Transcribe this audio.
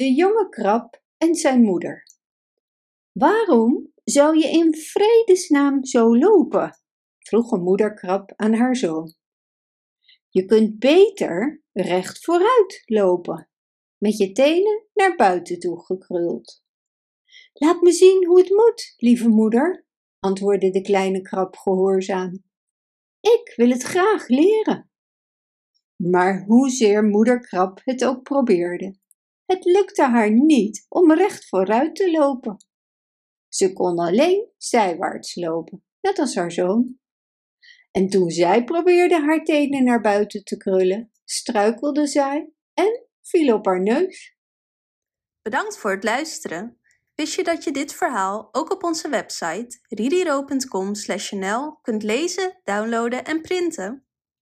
De jonge krab en zijn moeder. Waarom zou je in vredesnaam zo lopen? vroeg een moederkrab aan haar zoon. Je kunt beter recht vooruit lopen, met je tenen naar buiten toe gekruld. Laat me zien hoe het moet, lieve moeder, antwoordde de kleine krab gehoorzaam. Ik wil het graag leren. Maar hoezeer moeder krab het ook probeerde, het lukte haar niet om recht vooruit te lopen. Ze kon alleen zijwaarts lopen, net als haar zoon. En toen zij probeerde haar tenen naar buiten te krullen, struikelde zij en viel op haar neus. Bedankt voor het luisteren. Wist je dat je dit verhaal ook op onze website ririro.com/nl kunt lezen, downloaden en printen?